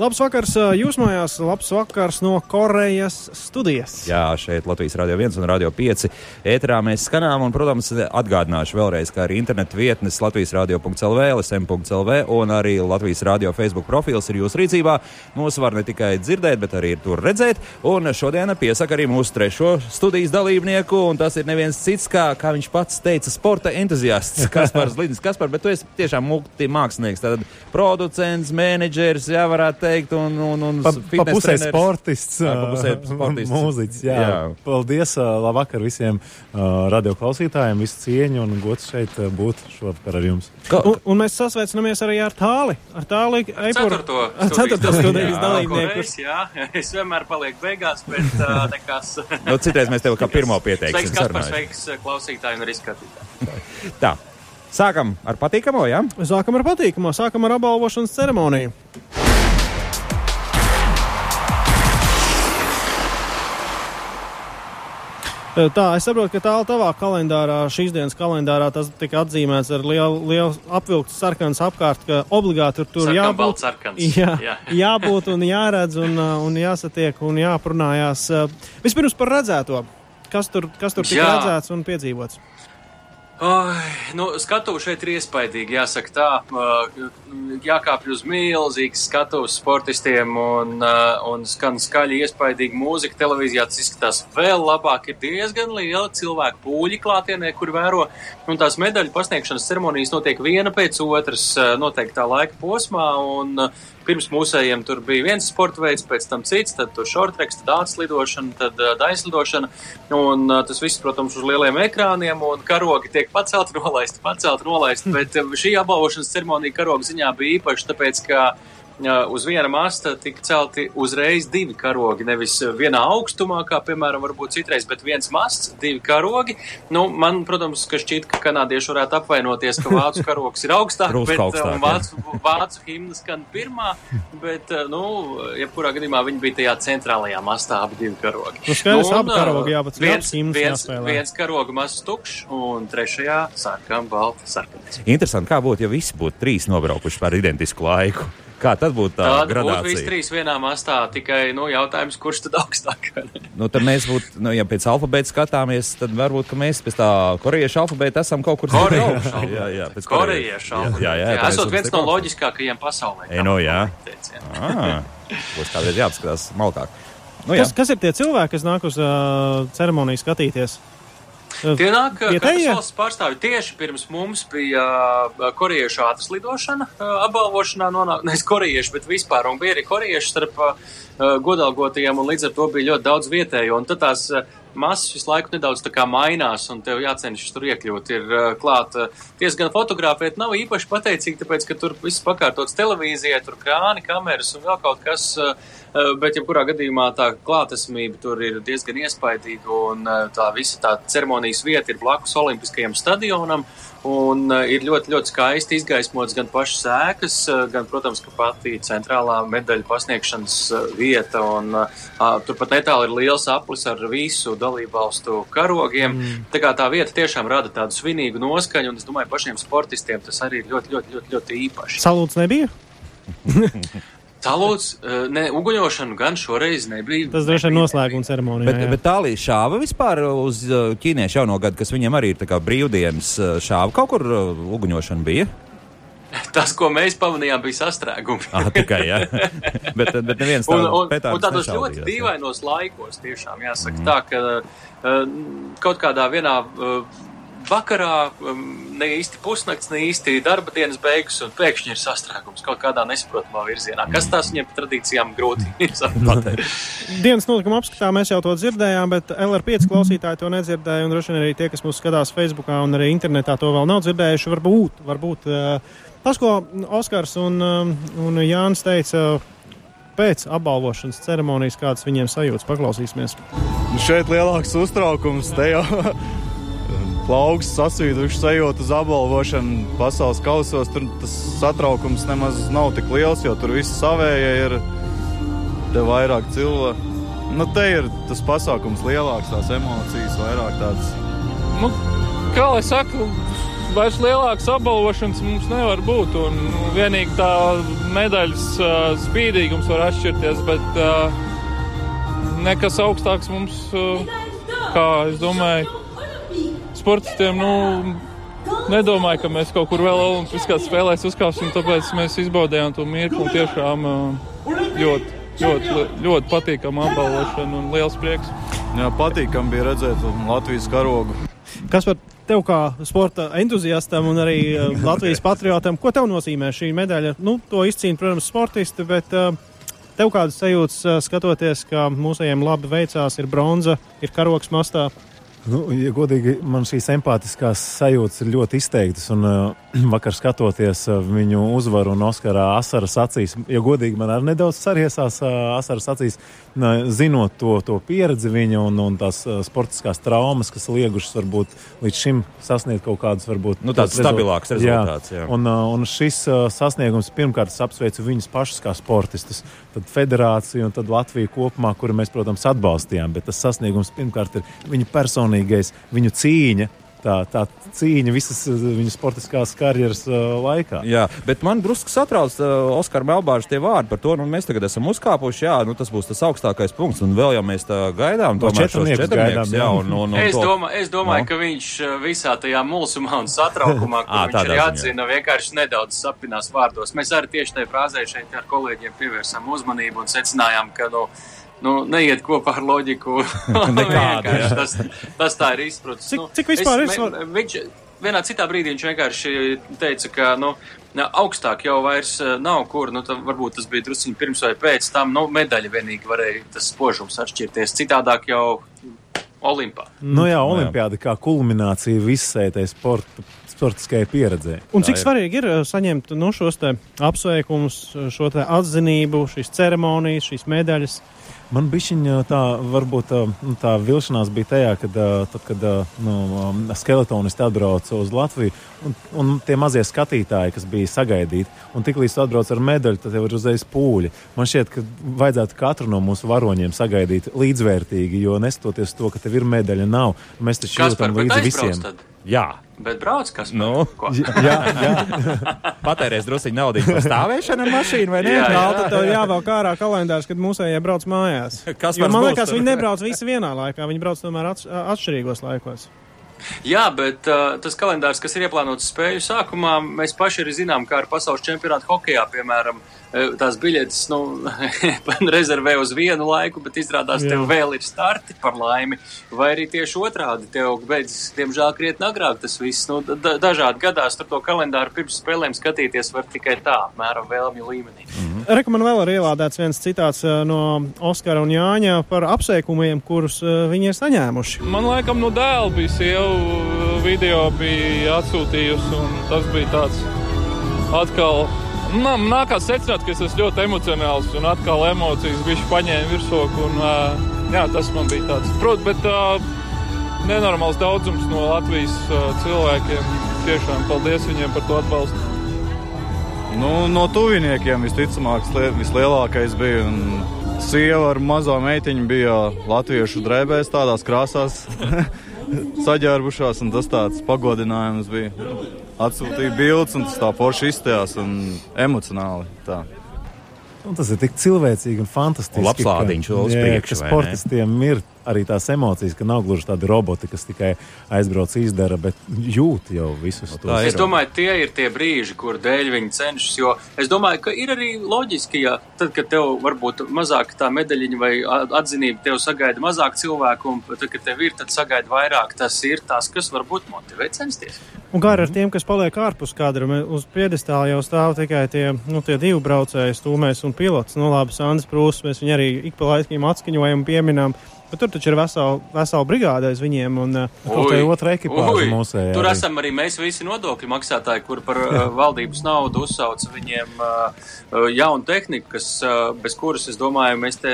Labs vakars jūs mājās, labs vakars no Korejas studijas. Jā, šeit Latvijas Rādio 1 un Rādio 5 ēterā mēs skanām, un, protams, atgādināšu vēlreiz, ka arī internetu vietnes Latvijas Rādio.lv, LSM.lv un arī Latvijas Rādio Facebook profils ir jūsu rīcībā. Mūs var ne tikai dzirdēt, bet arī tur redzēt, un šodien piesaka arī mūsu trešo studijas dalībnieku, un tas ir neviens cits, kā, kā viņš pats teica, sporta entuziasts Kaspars Lidis. Kaspar, bet tu esi tiešām multi mākslinieks, tad producents, menedžers, jā, varētu teikt, un, un, un pa, pa pusē treneris. sportists, jā, pa pusē sportists. mūziķis. Jā. jā. Paldies, labvakar visiem uh, radioklausītājiem, visu cieņu un gods šeit būt šovakar ar jums. Ka, un, un mēs sasveicinamies arī ar tāli. Ar tāli Eipur, ceturto studijas dalībnieku. Jā, es vienmēr palieku beigās, bet uh, nekas. nu, citreiz mēs tev kā pirmo pieteiksim. Sveiks, Kaspar, sveiks klausītāji un arī skatītāji. Tā. Sākam ar patīkamo, jā? Ja? Sākam ar patīkamo, sākam ar apbalvošanas ceremoniju. Tā, es saprotu, ka tālāk tavā kalendārā, šīs dienas kalendārā, tas tika atzīmēts ar lielu, lielu apvilktu sarkanu apkārt, ka obligāti tur, tur jābūt. Jā, jā. jābūt un jāredz un, un jāsatiek un jāprunājās. Vispirms par redzēto. Kas tur, kas tur tika redzēts un piedzīvots? Oh, nu, skatu šeit ir iespaidīgi, jāsaka tā. Jākāpj uz milzīgas skatuves sportistiem un, un skan skaļi iespaidīgi mūzika televīzijā. Tas izskatās vēl labāk. Ir diezgan liela cilvēku pūļi klātienē, kur vēro. Un tās medaļu pasniegšanas ceremonijas notiek viena pēc otras noteiktā laika posmā. Un, Pirms mūsējiem tur bija viens sporta veids, pēc tam cits, tad tur šortreks, tad ātrlidošana, tad daislidošana. Un tas viss, protams, uz lieliem ekrāniem un karogi tiek pacelt, nolaist, pacelt, nolaist. Bet uh, šī apbalvošanas ceremonija karoga ziņā bija īpaša, tāpēc, ka uz viena masta tika celti uzreiz divi karogi. Nevis vienā augstumā, kā piemēram, varbūt citreiz, bet viens masts, divi karogi. Nu, man, protams, ka šķiet, ka kanādieši varētu apvainoties, ka vācu karogs ir augstāk, bet augstāk, vācu, vācu himna skan pirmā, bet, nu, jebkurā gadījumā viņi bija tajā centrālajā mastā abi divi karogi. Nu, skaidrs, nu, abi karogi jāpats viens, viens, viens karoga mazs tukšs un trešajā sarkam balta sarkanais. Interesanti, kā būtu, ja visi būtu trīs nobraukuši par identisku laiku. Kā tad būtu tā Tāda gradācija? būtu visi trīs vienā mastā, tikai, nu, jautājums, kurš tad augstāk? nu, tad mēs būtu, nu, ja pēc alfabēta skatāmies, tad varbūt, ka mēs pēc tā korejiešu alfabēta esam kaut kur korejiešu alfabēta. jā, jā, pēc korejiešu alfabēta. Jā, jā, jā, esot viens no loģiskākajiem pasaulē. E, no, jā. ah, būs kādreiz jāapskatās malkāk. Nu, jā. kas, kas ir tie cilvēki, kas nāk uz uh, ceremoniju skatīties? Tie nāk, valsts pārstāvi tieši pirms mums bija korejiešu ātras lidošana apbalvošanā nonāk, nevis korejiešu, bet vispār, un bija arī korejiešu starp godalgotajiem, un līdz ar to bija ļoti daudz vietējo, un tad tās masas visu laiku nedaudz mainās, un tev jācenšas tur iekļūt. Ir uh, klāt, uh, diezgan fotografēt nav īpaši pateicīgi, tāpēc, ka tur viss pakārtots televīzijai, tur krāni, kameras un vēl kaut kas. Uh, Bet, ja kurā gadījumā tā klātesamība tur ir diezgan iespaidīga, un tā visa tā ceremonijas vieta ir blakus Olimpiskajam stadionam, un ir ļoti, ļoti skaisti izgaismots gan pašas ēkas, gan, protams, ka pati centrālā medaļu pasniegšanas vieta, un a, turpat netālu ir liels aplis ar visu dalībvalstu karogiem. Mm. Tā kā tā vieta tiešām rada tādu svinīgu noskaņu, un es domāju, pašiem sportistiem tas arī ir ļoti, ļoti, ļoti, ļoti īpaši. Salūts nebija? Salūts, ne, uguņošanu gan šoreiz nebija. Tas droši vien noslēguma ceremonija. Bet, jā. bet tālī šāva vispār uz ķīniešu jauno gadu, kas viņiem arī ir tā kā brīvdienas šāva. Kaut kur uguņošana bija? Tas, ko mēs pamanījām, bija sastrēgumi. ah, tikai, jā. bet, bet neviens un, un tādos ļoti dīvainos laikos tiešām jāsaka mm. tā, ka uh, kaut kādā vienā uh, vakarā um, ne īsti pusnakts, ne īsti darba dienas beigas, un pēkšņi ir sastrēgums kaut kādā nesaprotamā virzienā. Kas tās viņiem pa tradīcijām grūti pateikt? Dienas notikuma apskatā mēs jau to dzirdējām, bet LR5 klausītāji to nedzirdēja, un droši vien arī tie, kas mūs skatās Facebookā un arī internetā, to vēl nav dzirdējuši. Varbūt, varbūt uh, tas, ko Oskars un, um, un Jānis teica. Pēc apbalvošanas ceremonijas, kādas viņiem sajūtas, paklausīsimies. Šeit lielāks uztraukums, te jau plaugs sasvīduši sajūta uz apbalvošanu pasaules kausos. Tur tas satraukums nemaz nav tik liels, jo tur viss savējie ir. Te vairāk cilvēku. Nu, te ir tas pasākums lielāks, tās emocijas vairāk tādas. Nu, kā lai saku, vairs lielākas apbalvošanas mums nevar būt. Un vienīgi tā medaļas uh, spīdīgums var atšķirties, bet uh, nekas augstāks mums, uh, kā es domāju, sportistiem, nu, nedomāju, ka mēs kaut kur vēl Olimpiskās spēlēs uzkāpsim, tāpēc mēs izbaudījām to mirkli un tiešām ļoti, ļoti, ļoti patīkama apbalvošana un liels prieks. Jā, patīkami bija redzēt Latvijas karogu. Kas par tev kā sporta entuziastam un arī Latvijas patriotam, ko tev nozīmē šī medaļa? Nu, to izcīna, protams, sportisti, bet tev kādas sajūtas skatoties, ka mūsējiem labi veicās, ir bronza, ir karoks mastā? Nu, ja godīgi, man šīs empātiskās sajūtas ir ļoti izteiktas. Un, uh, vakar skatoties uh, viņu uzvaru un Oskara asaras acīs, ja godīgi, man arī nedaudz sariesās uh, asaras acīs, uh, zinot to, to pieredzi viņa un, un tās uh, sportiskās traumas, kas liegušas varbūt līdz šim sasniegt kaut kādus, varbūt nu, tāds stabilāks rezultāts. Jā. Jā. Un, uh, un šis uh, sasniegums pirmkārt apsveicu viņus pašus kā sportistus, tad federāciju un tad Latviju kopumā, kuru mēs, protams, atbalstījām. Bet tas sasniegums pirmkārt ir viņa personīgais, viņu cīņa. Tā, tā cīņa visas uh, viņa sportiskās karjeras uh, laikā. Jā, bet man drusku satrauc uh, Oskara Melbāža tie vārdi par to, nu mēs tagad esam uzkāpuši, jā, nu tas būs tas augstākais punkts, un vēl jau mēs tā gaidām, to četrniekus gaidām. Jā, un, un, un es, to... domā, es domāju, no. ka viņš visā tajā mulsumā un satraukumā, kur à, viņš arī atzina, vienkārši nedaudz sapinās vārdos. Mēs arī tieši tajā frāzē šeit ar kolēģiem pievērsām uzmanību un secinājām, ka, nu, no, nu, neiet kopā ar loģiku. Nekāda, tas, tas tā ir izpratne. Cik, nu, cik vispār es, ir? Viņš vienā citā brīdī viņš vienkārši teica, ka, nu, augstāk jau vairs eh, nav kur, nu, varbūt tas bija drusciņi pirms vai pēc tam, nu, medaļa vienīgi varēja tas spožums atšķirties. Citādāk jau Olimpā. Nu jā, olimpiāda kā kulminācija visai tai sporta sportiskajai pieredzē. Un cik ir. svarīgi ir eh, saņemt no nu, šos apsveikumus, šo atzinību, šīs ceremonijas, šīs medaļas? Man bija tā, varbūt nu, tā vilšanās bija tajā, kad, tad, kad nu, skeletonisti atbrauca uz Latviju, un, un tie mazie skatītāji, kas bija sagaidīti, un tiklīdz atbrauc ar medaļu, tad jau ir uzreiz pūļi. Man šķiet, ka vajadzētu katru no mūsu varoņiem sagaidīt līdzvērtīgi, jo neskatoties to, ka tev ir medaļa, nav. Mēs taču jūtam līdzi visiem. Tad? Jā. Bet brauc kas nu, jā, jā. Patērēs druskuļi naudu par stāvēšanu ar mašīnu, vai ne? Jā, jā. tad tev jāvelk ārā kalendārs, kad mūsējie brauc mājās. Kas jo, man liekas, viņi nebrauc visi vienā laikā, viņi brauc tomēr atšķirīgos laikos. Jā, bet uh, tas kalendārs, kas ir ieplānots spēļu sākumā, mēs paši arī zinām, kā ar pasaules čempionātu hokeja, piemēram, uh, tās biļetes nu, rezervē uz vienu laiku, bet izrādās, ka tev vēl ir starti par laimi. Vai arī tieši otrādi, tev beidzas, diemžēl, krietni agrāk tas viss. Nu, da dažādi gadās tur to kalendāru pirms spēlēm skatīties var tikai tā, apmēram vēlmju līmenī. Mm -hmm. Rekomendācijā vēl ir ielādēts viens citāts no Oskara un Jāņa par apsveikumiem, kurus viņi ir saņēmuši. Man laikam no dēla bija sieva video bija atsūtījusi, un tas bija tāds atkal Man nākās secināt, ka es esmu ļoti emocionāls un atkal emocijas bija paņēma virsroku. Un, jā, tas man bija tāds. Protams, bet uh, nenormāls daudzums no Latvijas uh, cilvēkiem. Tiešām paldies viņiem par to atbalstu. Nu, no tuviniekiem visticamāk, vislielākais bija. Sieva ar mazo meitiņu bija latviešu drēbēs, tādās krāsās saģērbušās, un tas tāds pagodinājums bija atsūtīja bildes, un tas tā forši izstājās un emocionāli. Tā. Un tas ir tik cilvēcīgi un fantastiski. Un labslādiņš vēl uz priekšu. Sportistiem ir arī tās emocijas, ka nav gluži tādi roboti, kas tikai aizbrauc, izdara, bet jūt jau visus tos. Es domāju, tie ir tie brīži, kur dēļ viņi cenšas. Jo es domāju, ka ir arī loģiski, ja tad, kad tev varbūt mazāk tā medaļiņa vai atzinība tev sagaida mazāk cilvēku, un tad, kad tev ir, tad sagaida vairāk. Tas ir tas, kas varbūt motivē censties. Un kā ar tiem, kas paliek ārpus kadra, uz piedestāla jau stāv tikai tie, nu, tie divi braucēji, stūmēs un pilots. Nu, labi, Sandrs Prūss, mēs viņu arī ik pa laikam atskaņojam un pieminam. Bet tur taču ir vesela, vesela brigāde aiz viņiem. Un, uh, tā ir otra ekipāža mūsu. Tur arī. esam arī mēs visi nodokļu maksātāji, kur par uh, valdības naudu uzsauc viņiem uh, jaunu tehniku, kas, bez kuras, es domāju, mēs te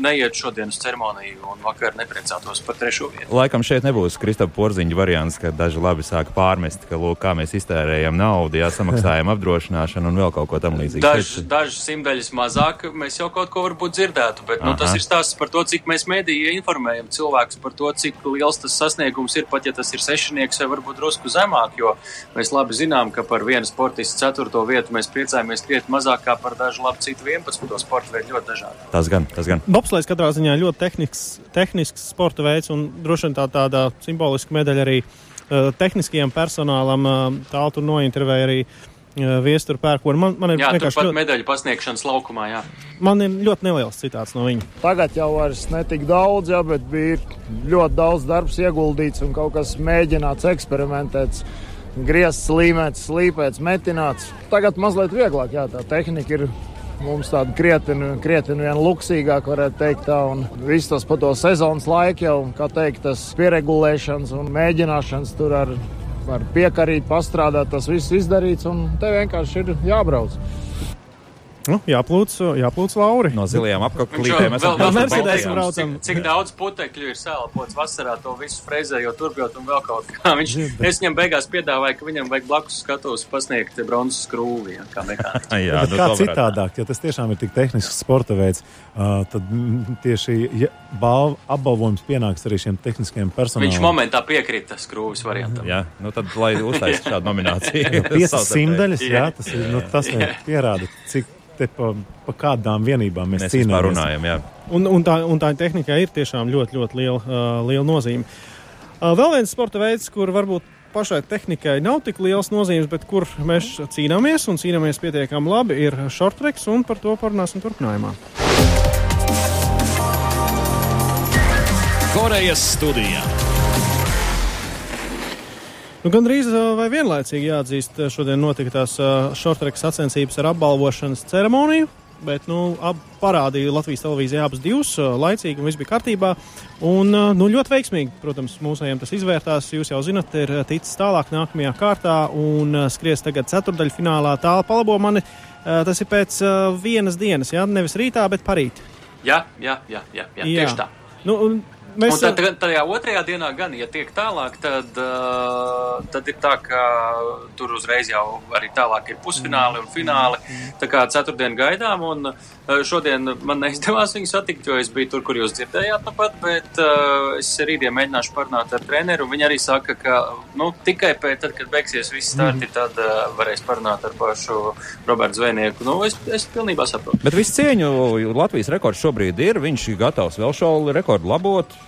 neiet šodien uz ceremoniju un vakar nepriecātos par trešo vietu. Laikam šeit nebūs Kristapa Porziņa variants, ka daži labi sāk pārmest, ka, lūk, kā mēs iztērējam naudu, jā, samaksājam apdrošināšanu un vēl kaut ko tam līdzīgu. Daž, dažas simtaļas mazāk mēs jau kaut ko varbūt dzirdētu, bet, nu, tas ir stāsts par to, cik mēs mēdī brīdī informējam cilvēkus par to, cik liels tas sasniegums ir, pat ja tas ir sešnieks vai varbūt drusku zemāk, jo mēs labi zinām, ka par vienu sportistu ceturto vietu mēs priecājamies krietni mazāk kā par dažu labu citu 11. sporta veidu ļoti dažādi. Tas gan, tas gan. Bobslēgs katrā ziņā ļoti tehnisks, tehnisks sporta veids un droši vien tā tāda simboliska medaļa arī uh, tehniskajam personālam. Tālu tur nointervēja arī uh, viesturu pērkonu. Man, man ir jā, vienkārši ļoti... medaļu pasniegšanas laukumā. Jā. Man ir ļoti neliels citāts no viņa. Tagad jau vairs netik daudz, jā, bet bija ļoti daudz darbs ieguldīts un kaut kas mēģināts eksperimentēts. Griezts, līmēts, slīpēts, metināts. Tagad mazliet vieglāk, jā, tā tehnika ir mums tāda krietni, krietni vien luksīgāka, varētu teikt tā, un viss tas pa to sezonas laiku jau, kā teikt, tas pieregulēšanas un mēģināšanas tur ar, ar piekarīt, pastrādāt, tas viss izdarīts, un te vienkārši ir jābrauc. Nu, jāplūc, jāplūc Lauri. No zilajām apkaklītēm esam vēl, Mercedes braucam. Cik, cik daudz putekļu ir sēlpots vasarā to visu freizējot, turpjot un vēl kaut kā. Viņš, es viņam beigās piedāvāju, ka viņam vajag blakus skatos pasniegt bronzas skrūvi. Ja, kā Jā, nu, kā citādāk, ja tas tiešām ir tik tehnisks sporta veids, uh, tad tieši ja, balv, apbalvojums pienāks arī šiem tehniskajiem personālam. Viņš momentā piekrita skrūvis variantam. Jā, nu tad lai uztaisa šādu nomināciju. Piecas simtaļas, jā, tas, ir, nu, tas pierāda, cik te pa, pa kādām vienībām mēs, mēs cīnāmies. Runājam, jā. un, un, tā, un tā tehnika ir tiešām ļoti, ļoti liela, uh, liela nozīme. Uh, vēl viens sporta veids, kur varbūt pašai tehnikai nav tik liels nozīmes, bet kur mēs cīnāmies un cīnāmies pietiekami labi, ir short tracks, un par to parunāsim turpinājumā. Korejas studijā. Nu, Gan drīz vai vienlaicīgi jāatzīst, šodien notika tās šortreka sacensības ar apbalvošanas ceremoniju. Bet nu, ab, parādīja Latvijas televīzijā abas divas, laicīgi un viss bija kārtībā. Un, nu, ļoti veiksmīgi, protams, mūsējiem tas izvērtās. Jūs jau zinat, ir ticis tālāk nākamajā kārtā un skries tagad ceturdaļfinālā. Tālāk palabo mani. Tas ir pēc vienas dienas, jā, nevis rītā, bet parīt. Jā, jā, jā, jā, jā, jā. tieši tā. Nu, un, Mēs... Un tad, tajā otrajā dienā, gan, ja tiek tālāk, tad, uh, tad ir tā, ka tur uzreiz jau arī tālāk ir pusfināli un fināli. Tā kā ceturtdien gaidām, un šodien man neizdevās viņu satikt, jo es biju tur, kur jūs dzirdējāt nu pat, bet uh, es rītdien mēģināšu parunāt ar treneru, un viņi arī saka, ka nu, tikai pēc tad, kad beigsies viss starti, mm. tad uh, varēs parunāt ar pašu Robertu Zvejnieku. Nu, es, es pilnībā saprotu. Bet visu cieņu Latvijas rekords šobrīd ir, viņš ir gatavs vēl šo rekordu labot.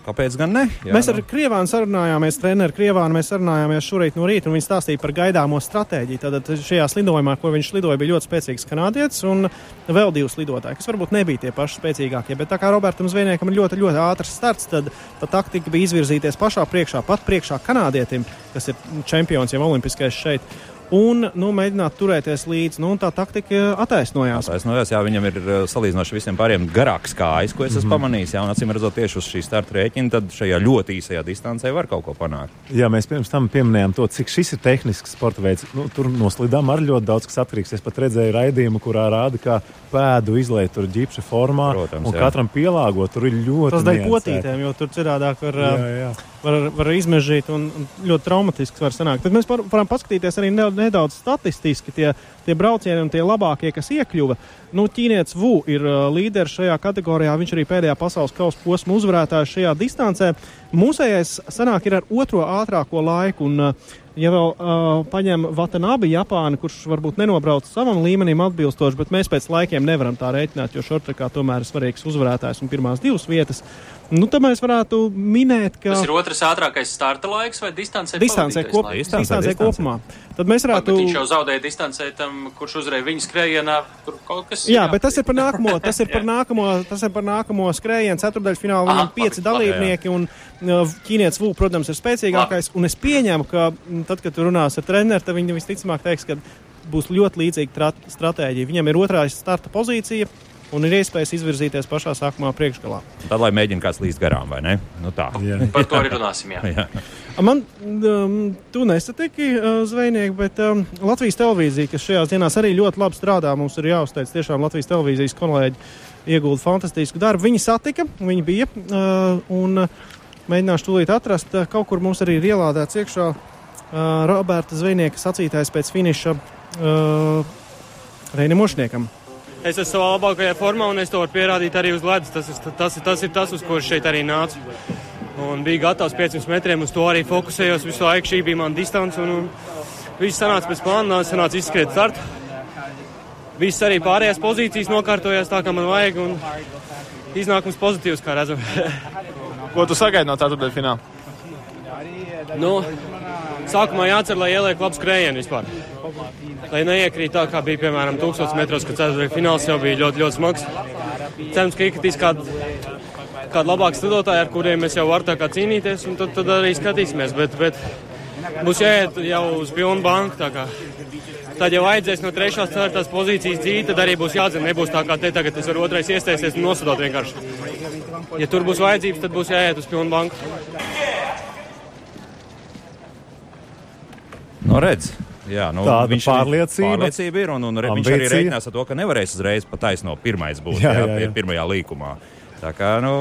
Kāpēc gan ne? Jā, mēs ar nu. Krievānu sarunājāmies, treneru Krievānu mēs sarunājāmies šorīt no rīta, un viņš stāstīja par gaidāmo stratēģiju. Tad šajā lidojumā, ko viņš lidoja, bija ļoti spēcīgs kanādietis un vēl divas lidotāji, kas varbūt nebija tie paši spēcīgākie. Bet tā kā Robertam Zviedniekam ir ļoti, ļoti ātrs starts, tad tā taktika bija izvirzīties pašā priekšā, pat priekšā kanādietim, kas ir čempions jau olimpiskais šeit un nu, mēģināt turēties līdzi. Nu, tā taktika attaisnojās. Attaisnojās, jā, viņam ir eh, salīdzinoši visiem pāriem garāks kājas, ko es esmu mm -hmm. pamanījis. Jā, un acīm redzot, tieši uz šī starta rēķina, tad šajā ļoti īsajā distancē var kaut ko panākt. Jā, mēs pirms tam pieminējām to, cik šis ir tehnisks sporta veids. Nu, tur noslidām ar ļoti daudz kas atkarīgs. Es pat redzēju raidījumu, kurā rāda, kā pēdu izlaiž tur ģipša formā. Protams, un jā. katram pielāgot, tur ir ļoti. Tas dēļ potītēm, jo tur citādi var. Jā, jā var, var izmežīt un ļoti traumatisks var sanākt. Bet mēs var, varam paskatīties arī nedaudz statistiski tie, tie braucieni un tie labākie, kas iekļuva. Nu, Ķīnietis Vu ir uh, līderis šajā kategorijā. Viņš arī pēdējā pasaules kausa posma uzvarētājs šajā distancē. Mūsējais sanāk ir ar otro ātrāko laiku. Un, uh, ja vēl uh, paņem Vatanabi Japānu, kurš varbūt nenobrauc savam līmenim atbilstoši, bet mēs pēc laikiem nevaram tā rēķināt, jo šortrekā tomēr ir svarīgs uzvarētājs un pirmās divas vietas. Nu, tad mēs varētu minēt, ka. Tas ir otrs ātrākais starta laiks vai distancē? Distancē, kop, distancē, distancē kopumā. Tad mēs varētu. Bet viņš jau zaudēja distancē tam, kurš uzvarēja viņa skrējienā. Tur kaut kas. Jā, jā, bet tas ir par nākamo, tas ir par nākamo, tas ir par nākamo skrējienu ceturdaļfinālu. Viņam pieci dalībnieki un uh, ķīnietis Vū, protams, ir spēcīgākais. Labi. Un es pieņemu, ka mm, tad, kad tu runās ar treneru, tad viņi visticamāk teiks, ka būs ļoti līdzīga stratēģija. Viņam ir otrā starta pozīcija un ir iespējas izvirzīties pašā sākumā priekšgalā. Tad, lai mēģinātu kāds līdz garām, vai ne? Nu, tā. Jā. Par to arī runāsim. Jā. jā. Man, um, tu nesatiki uh, zvejnieki, bet um, Latvijas televīzija, kas šajās dienās arī ļoti labi strādā, mums ir jāuzteic tiešām Latvijas televīzijas kolēģi iegulda fantastisku darbu. Viņi satika, viņi bija uh, un mēģināšu tūlīt atrast. Uh, kaut kur mums arī ir ielādēts iekšā uh, Roberta Zvejnieka sacītājs pēc finiša uh, Reini Mošniekam. Es esmu savā labākajā formā un es to varu pierādīt arī uz ledus. Tas, tas, tas, tas ir tas, uz ko šeit arī nācu. Un bija gatavs 500 metriem, uz to arī fokusējos visu laiku. Šī bija mana distance. Un, un viss sanāca pēc plāna, sanāca izskriet startu. Viss arī pārējās pozīcijas nokārtojās tā, kā man vajag. Un iznākums pozitīvs, kā redzam. ko tu sagaidi no tāda fināla? Nu, sākumā jācer, lai ieliek labs skrējiens vispār. Lai neiekrīt tā, kā bija piemēram 1000 metros, kad ceturtajā fināls jau bija ļoti, ļoti smags. Cerams, ka iekritīs kādu, kādu labāku studotāju, ar kuriem mēs jau varam cīnīties, un tad, tad arī skatīsimies. Bet, bet būs jāiet jau uz pilnu banku. Tad jau vajadzēs no 3. un 4. pozīcijas dzīt, tad arī būs jādzina. Nebūs tā kā te tagad es varu otrais iestāties un nosodot vienkārši. Ja tur būs vajadzības, tad būs jāiet uz pilnu banku. No nu, redz. Jā, nu, Tāda viņš pārliecība, pārliecība ir. Un, un viņš arī reiķinās ar to, ka nevarēs uzreiz pataisno pirmais būt jā, jā, jā. Jā, pirmajā līkumā. Tā kā, nu,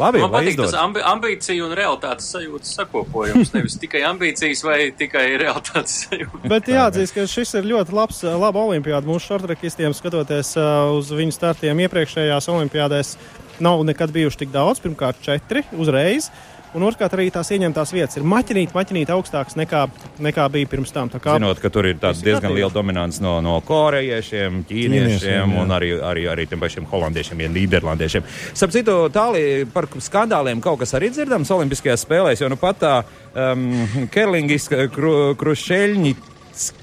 Labi, Man patīk izdod. tas ambi ambīciju un realitātes sajūtas sakopojums. Nevis tikai ambīcijas vai tikai realitātes sajūtas. Bet jāatzīst, ka šis ir ļoti labs, laba olimpiāda mūsu šortrakistiem, skatoties uh, uz viņu startiem iepriekšējās olimpiādēs. Nav nekad bijuši tik daudz, pirmkārt četri uzreiz. Uh, Un otrkārt, arī tās ieņemtās vietas ir maķinīt, maķinīt augstākas nekā, nekā bija pirms tam. Kā, Zinot, ka tur ir diezgan liela dominants no, no korejiešiem, ķīniešiem, ķīniešiem un arī, arī, arī tiem pašiem holandiešiem, ja nīderlandiešiem. Starp citu, tālāk par skandāliem kaut kas arī dzirdams Olimpiskajās spēlēs, jo nu pat tā um, Kerlingis, kru, Krušeļņi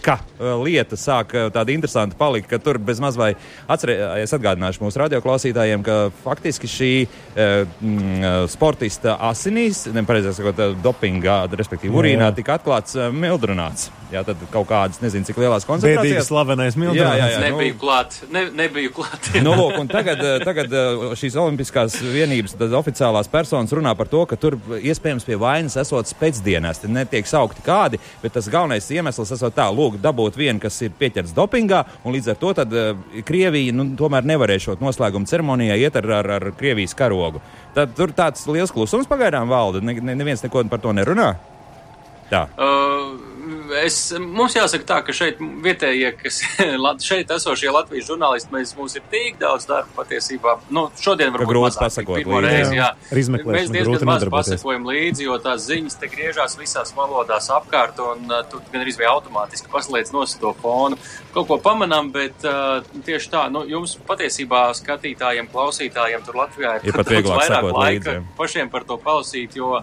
ka lieta sāk tāda interesanta palikt, ka tur bez maz vai atcerēties, atgādināšu mūsu radioklausītājiem, ka faktiski šī mm, sportista asinīs, nepareizāk sakot, dopingā, respektīvi urīnā, tika atklāts mildrunāts. Jā, tad kaut kādas, nezinu, cik lielās koncentrācijās. Tas slavenais mildrunāts. Jā, jā, jā. Nebiju nu, klāt. Ne, nebiju klāt. nu, lūk, un tagad, tagad šīs olimpiskās vienības oficiālās personas runā par to, ka tur iespējams pie vainas esot pēcdienās. Te netiek saukti kādi, bet tas galvenais iemesls esot tā, lūk, dabūt vienu, kas ir pieķerts dopingā, un līdz ar to tad, uh, Krievija nu, tomēr nevarēšot noslēguma ceremonijā iet ar, ar, ar Krievijas karogu. Tad tur tāds liels klusums pagaidām valda. Ne, ne, neviens neko par to nerunā. Tā. Uh es, mums jāsaka tā, ka šeit vietējie, kas šeit esošie Latvijas žurnālisti, mēs, mums ir tik daudz darba patiesībā. Nu, šodien varbūt grūti pasakot līdzi. Reizi, jā. jā. Mēs diezgan maz pasakojam līdzi, jo tās ziņas te griežās visās valodās apkārt, un uh, tu gan arī automātiski paslēdz nos to fonu. Kaut ko pamanām, bet uh, tieši tā, nu, jums patiesībā skatītājiem, klausītājiem tur Latvijā ir, ir pat vieglāk vairāk laika līdzi. pašiem par to palasīt, jo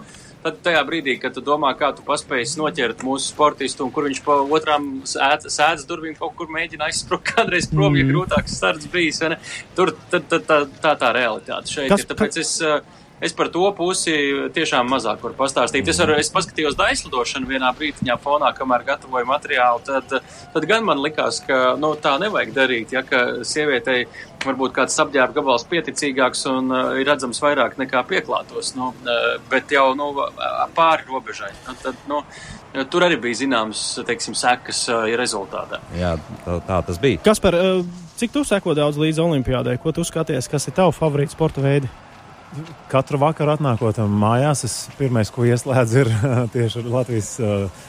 Tad tajā brīdī, kad tu domā, kā tu paspēji noķert mūsu sportistu un kur viņš pa otrām sēdes durvīm kaut kur mēģina aizsprukt kādreiz prom, mm. ja grūtāks starts bijis, tur tad, tā, tā tā realitāte šeit Kas, ir. Tāpēc es. Uh, Es par to pusi tiešām mazāk varu pastāstīt. Es, ar, es paskatījos daislidošanu vienā brīdiņā fonā, kamēr gatavoju materiālu. Tad, tad gan man likās, ka nu, tā nevajag darīt. Ja, ka sievietei varbūt kāds apģērba gabals pieticīgāks un uh, ir redzams vairāk nekā pieklātos, nu, uh, bet jau nu, pāri robežai. Nu, tad, nu, tur arī bija zināmas teiksim, sekas uh, rezultātā. Jā, tā, tā tas bija. Kas par, uh, cik tu seko daudz līdz olimpiādai? Ko tu skaties, kas ir tavu favorīti sporta veidi? Katru vakaru atnākot mājās, es pirmais, ko ieslēdzu, ir tieši Latvijas uh,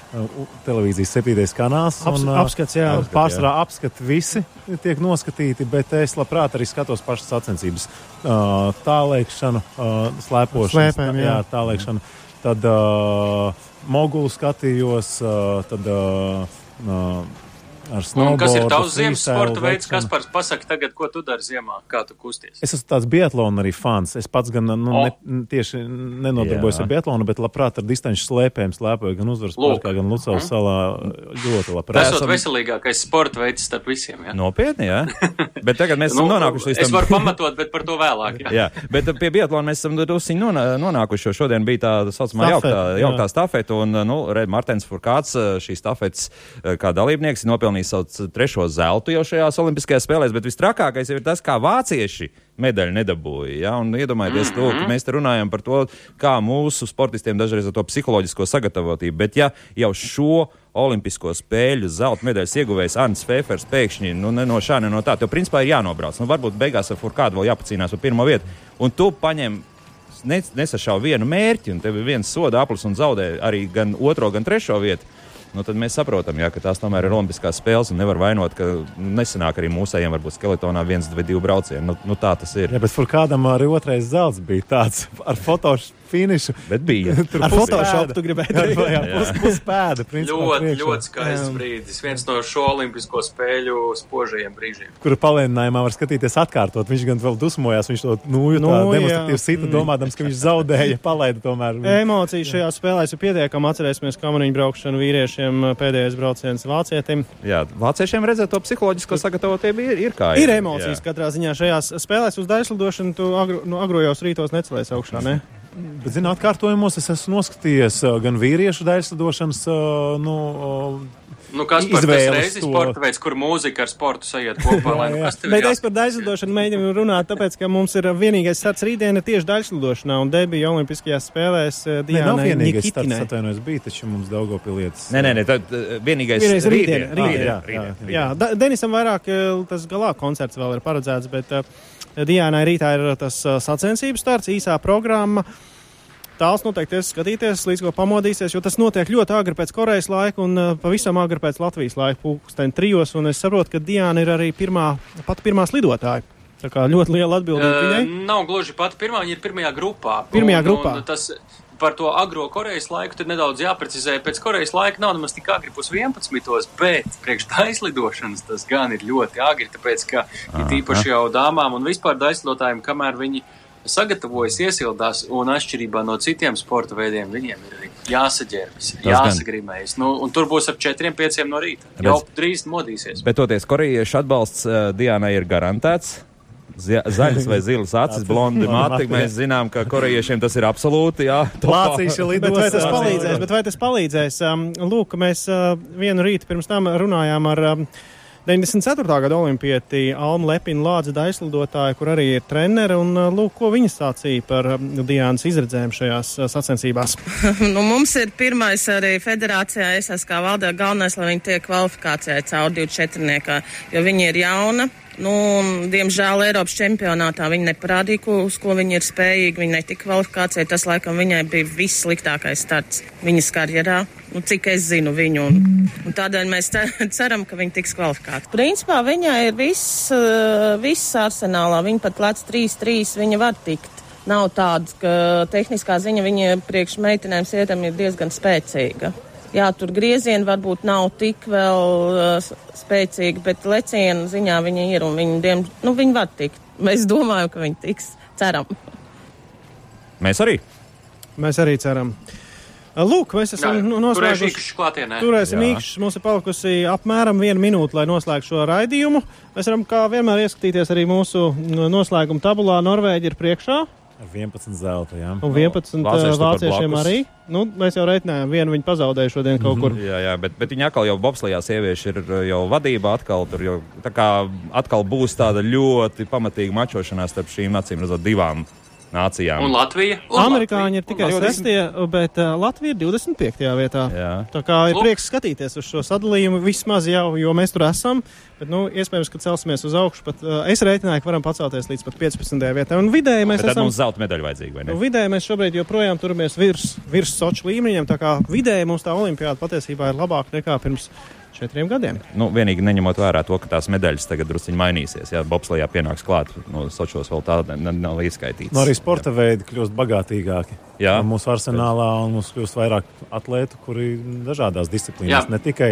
televīzijas septītais kanāls. Aps, un, uh, apskats, jā. Apskat, pārsvarā jā. apskati visi tiek noskatīti, bet es labprāt arī skatos pašas sacensības. Uh, tālēkšanu, uh, slēpošanu, Slēpēm, jā. jā, tālēkšanu. Tad uh, mogulu skatījos, uh, tad uh, uh, ar snowboardu. Kas ir tavs ziemas sporta veids? Kas par pasaka tagad, ko tu dari ziemā? Kā tu kusties? Es esmu tāds biatlona arī fans. Es pats gan nu, oh. ne, tieši nenodarbojos Jā. ar biatlonu, bet labprāt ar distanču slēpēm slēpoju gan uzvaras parkā, gan Lucavas mm. salā. Ļoti labprāt. Tas ir veselīgākais sporta veids starp visiem. Jā. Nopietni, jā. bet tagad mēs esam nu, nonākuši līdz tam. Es varu pamatot, bet par to vēlāk. Jā, jā. bet pie biatlona mēs esam drusciņi nonākuši, jo šodien bija tā saucamā jauktā, jauktā stafeta, un, nu, Red Martens Furkāts šīs stafetes kā dalībnieks nopelnīja nopelnījis savu trešo zeltu jau šajās Olimpiskajās spēlēs, bet visstrakākais ir tas, kā vācieši medaļu nedabūja. Ja? Un iedomājieties, mm -hmm. to, ka mēs te runājam par to, kā mūsu sportistiem dažreiz ar to psiholoģisko sagatavotību, bet ja jau šo Olimpisko spēļu zelta medaļas ieguvējs Arnēs Fēfers pēkšņi nu, ne no šā, ne no tā, tev principā ir jānobrauc. Nu, varbūt beigās ar Furkādu vēl jāpacīnās par pirmo vietu. Un tu paņem nesašauj vienu mērķi, un tev ir viens soda aplis un zaudē arī gan otro, gan trešo vietu. Nu, tad mēs saprotam, jā, ka tās tomēr ir Olimpiskās spēles un nevar vainot, ka nesenāk arī mūsējiem varbūt skeletonā viens vai divi braucieni. Nu, nu, tā tas ir. Jā, bet kādam arī otrais zelts bija tāds ar fotošu finišu. Bet bija. Tur Ar Photoshopu tu gribēji teikt. Jā, jā pus, puspēda. principā, Ļoti, ļoti skaists brīdis. Viens no šo olimpisko spēļu spožajiem brīžiem. Kuru palēninājumā var skatīties atkārtot. Viņš gan vēl dusmojās, viņš to nūju Nu, tā jā. demonstratīvi sita, domādams, ka viņš zaudēja, palaida tomēr. Emocijas šajā spēlē ir pietiekami. Atcerēsimies kamariņu braukšanu vīriešiem pēdējais brauciens vācietim. Jā, vāciešiem redzēt to psiholoģisko sagatavotību ir, ir kā Ir emocijas katrā ziņā šajās spēlēs uz daļslidošanu. Tu agro, nu, agrojos rītos necelies augšā. Ne? Bet, zināt, atkārtojumos es esmu noskatījies uh, gan vīriešu daļslidošanas, uh, nu, uh, Nu, kas reizi to- sporta veids, kur mūzika ar sportu sajiet kopā, lai nu Jā, jā. kas tev Bet ir es par daļslidošanu mēģinu runāt, tāpēc, ka mums ir vienīgais starts rītdiena tieši daļslidošanā un debija Olimpiskajās spēlēs eh, ne, nav vienīgais starts, atvainojos, bija taču mums Daugopilietis. Nē, nē, nē tad vienīgais Vienīgais rītdien, rītdien, rītdien. jā, rītdien, jā. rītdien. Jā, Da- Denisam vairāk eh, tas galā koncerts vēl ir paredzēts, bet uh, Diānai rītā ir tas uh, sacensības starts, īsā programma. Tāls noteikti es skatīties, līdz ko pamodīsies, jo tas notiek ļoti agri pēc Korejas laika un uh, pavisam agri pēc Latvijas laika, pulksten trijos, un es saprotu, ka Diāna ir arī pirmā, pat pirmā slidotāja. Tā kā ļoti liela atbildība Uh, nav gluži pati pirmā, viņa ir pirmajā grupā. Pirmajā Un- grupā. Un, tas par to agro Korejas laiku tur nedaudz jāprecizē. Pēc Korejas laika nav nemaz tik agri pus 11. bet priekš daislidošanas tas gan ir ļoti agri, tāpēc ka ir tīpaši jau dāmām un vispār daislidotājiem, kamēr viņi sagatavojas, iesildās, un atšķirībā no citiem sporta veidiem, viņiem ir jāsaģērbjas, gan. jāsagrīmējas. Nu, un tur būs ap 4-5 no rīta. Jau drīz modīsies. Bet toties korejiešu atbalsts uh, Diānai ir garantēts. Zaļas vai zilas acis, blondi mati. Mēs zinām, ka korejiešiem tas ir absolūti. Jā. Lācīši Bet lidos. vai tas palīdzēs? Bet vai tas palīdzēs? Um, lūk, mēs uh, vienu rītu pirms tam runājām ar um, 94. gada olimpieti Almu Lepinu Lādzi daislidotāju, kur arī ir treneri, un uh, lūk, ko viņa stācīja par um, Diānas izredzēm šajās uh, sacensībās. Nu, mums ir pirmais arī federācijā, es esmu kā valdē galvenais, lai viņi tiek kvalifikācijā caur 24, jo viņi ir jauna. Nu, un, diemžēl Eiropas čempionātā viņi neparādīja, ko, uz ko viņi ir spējīgi. Viņi netika kvalifikācijā. Tas, laikam, viņai bija vissliktākais starts viņas karjerā. Nu, cik es zinu viņu. Un, un tādēļ mēs ce- ceram, ka viņi tiks kvalifikēti. Principā viņai ir viss, eh, viss arsenālā. Viņa pat lec 3-3, viņa var tikt. Nav tāda, ka tehniskā ziņa viņa priekš meitenēm sievietēm ir diezgan spēcīga. Jā, tur griezieni varbūt nav tik vēl uh, spēcīgi, bet lecienu ziņā viņi ir un viņi, diem, nu, viņi var tikt. Mēs domājam, ka viņi tiks. Ceram. Mēs arī. Mēs arī ceram. Uh, Lūk, mēs esam nu, noslēguši. Turēsim īkšķus. Mums ir palikusi apmēram viena minūte, lai noslēgtu šo raidījumu. Mēs varam kā vienmēr ieskatīties arī mūsu mm, noslēguma tabulā. Norvēģi ir priekšā. Ar 11 zelta, jā. Un 11 Vācieši vāciešiem arī. Nu, mēs jau reiķinājām, vienu viņi pazaudēja šodien kaut kur. Jā, jā bet, bet viņi atkal jau bobslijā sievieši ir jau vadībā. Atkal, tur jau, tā kā atkal būs tāda ļoti pamatīga mačošanās starp šīm acīm redzot divām nācijām. Un Latvija? Un Amerikāņi ir Latvija, tikai un Latvija. 6, bet uh, Latvija ir 25. vietā. Jā. Tā kā ir Lūk. prieks skatīties uz šo sadalījumu vismaz jau, jo mēs tur esam. Bet, nu, iespējams, ka celsimies uz augšu. Pat, uh, es reiķināju, ka varam pacelties līdz pat 15. vietai. Un vidēji mēs Bet tad esam. mums zelta medaļa vajadzīga, vai ne? Nu, vidēji mēs šobrīd joprojām turamies virs, virs soču līmeņiem. Tā kā vidēji mums tā olimpiāda patiesībā ir labāka nekā pirms četriem gadiem. Nu, vienīgi neņemot vērā to, ka tās medaļas tagad druskuļi mainīsies. Jā, bobslijā pienāks klāt, no Sočos vēl tāda ne- nav ieskaitīta. Nu, arī sporta veidi kļūst bagātīgāki. Jā. Un Mūsu arsenālā un mums kļūst vairāk atlētu, kuri dažādās disciplīnās, Jā. ne tikai.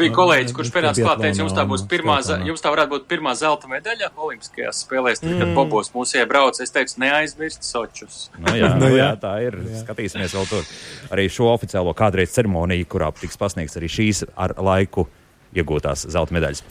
Bija kolēģis, kurš pienāca klāt, teica, jums tā būs pirmā, skeletonā. jums tā varētu būt pirmā zelta medaļa Olimpiskajās spēlēs, tad, kad Bobos mūsu iebrauc. Es teicu, neaizmirst Sočus. Nu, jā, Nu, nu, jā. jā, tā ir. Jā. Skatīsimies vēl tur. Arī šo oficiālo kādreiz ceremoniju, kurā tiks pasniegts arī šīs ar laiku iegūtās zelta medaļas.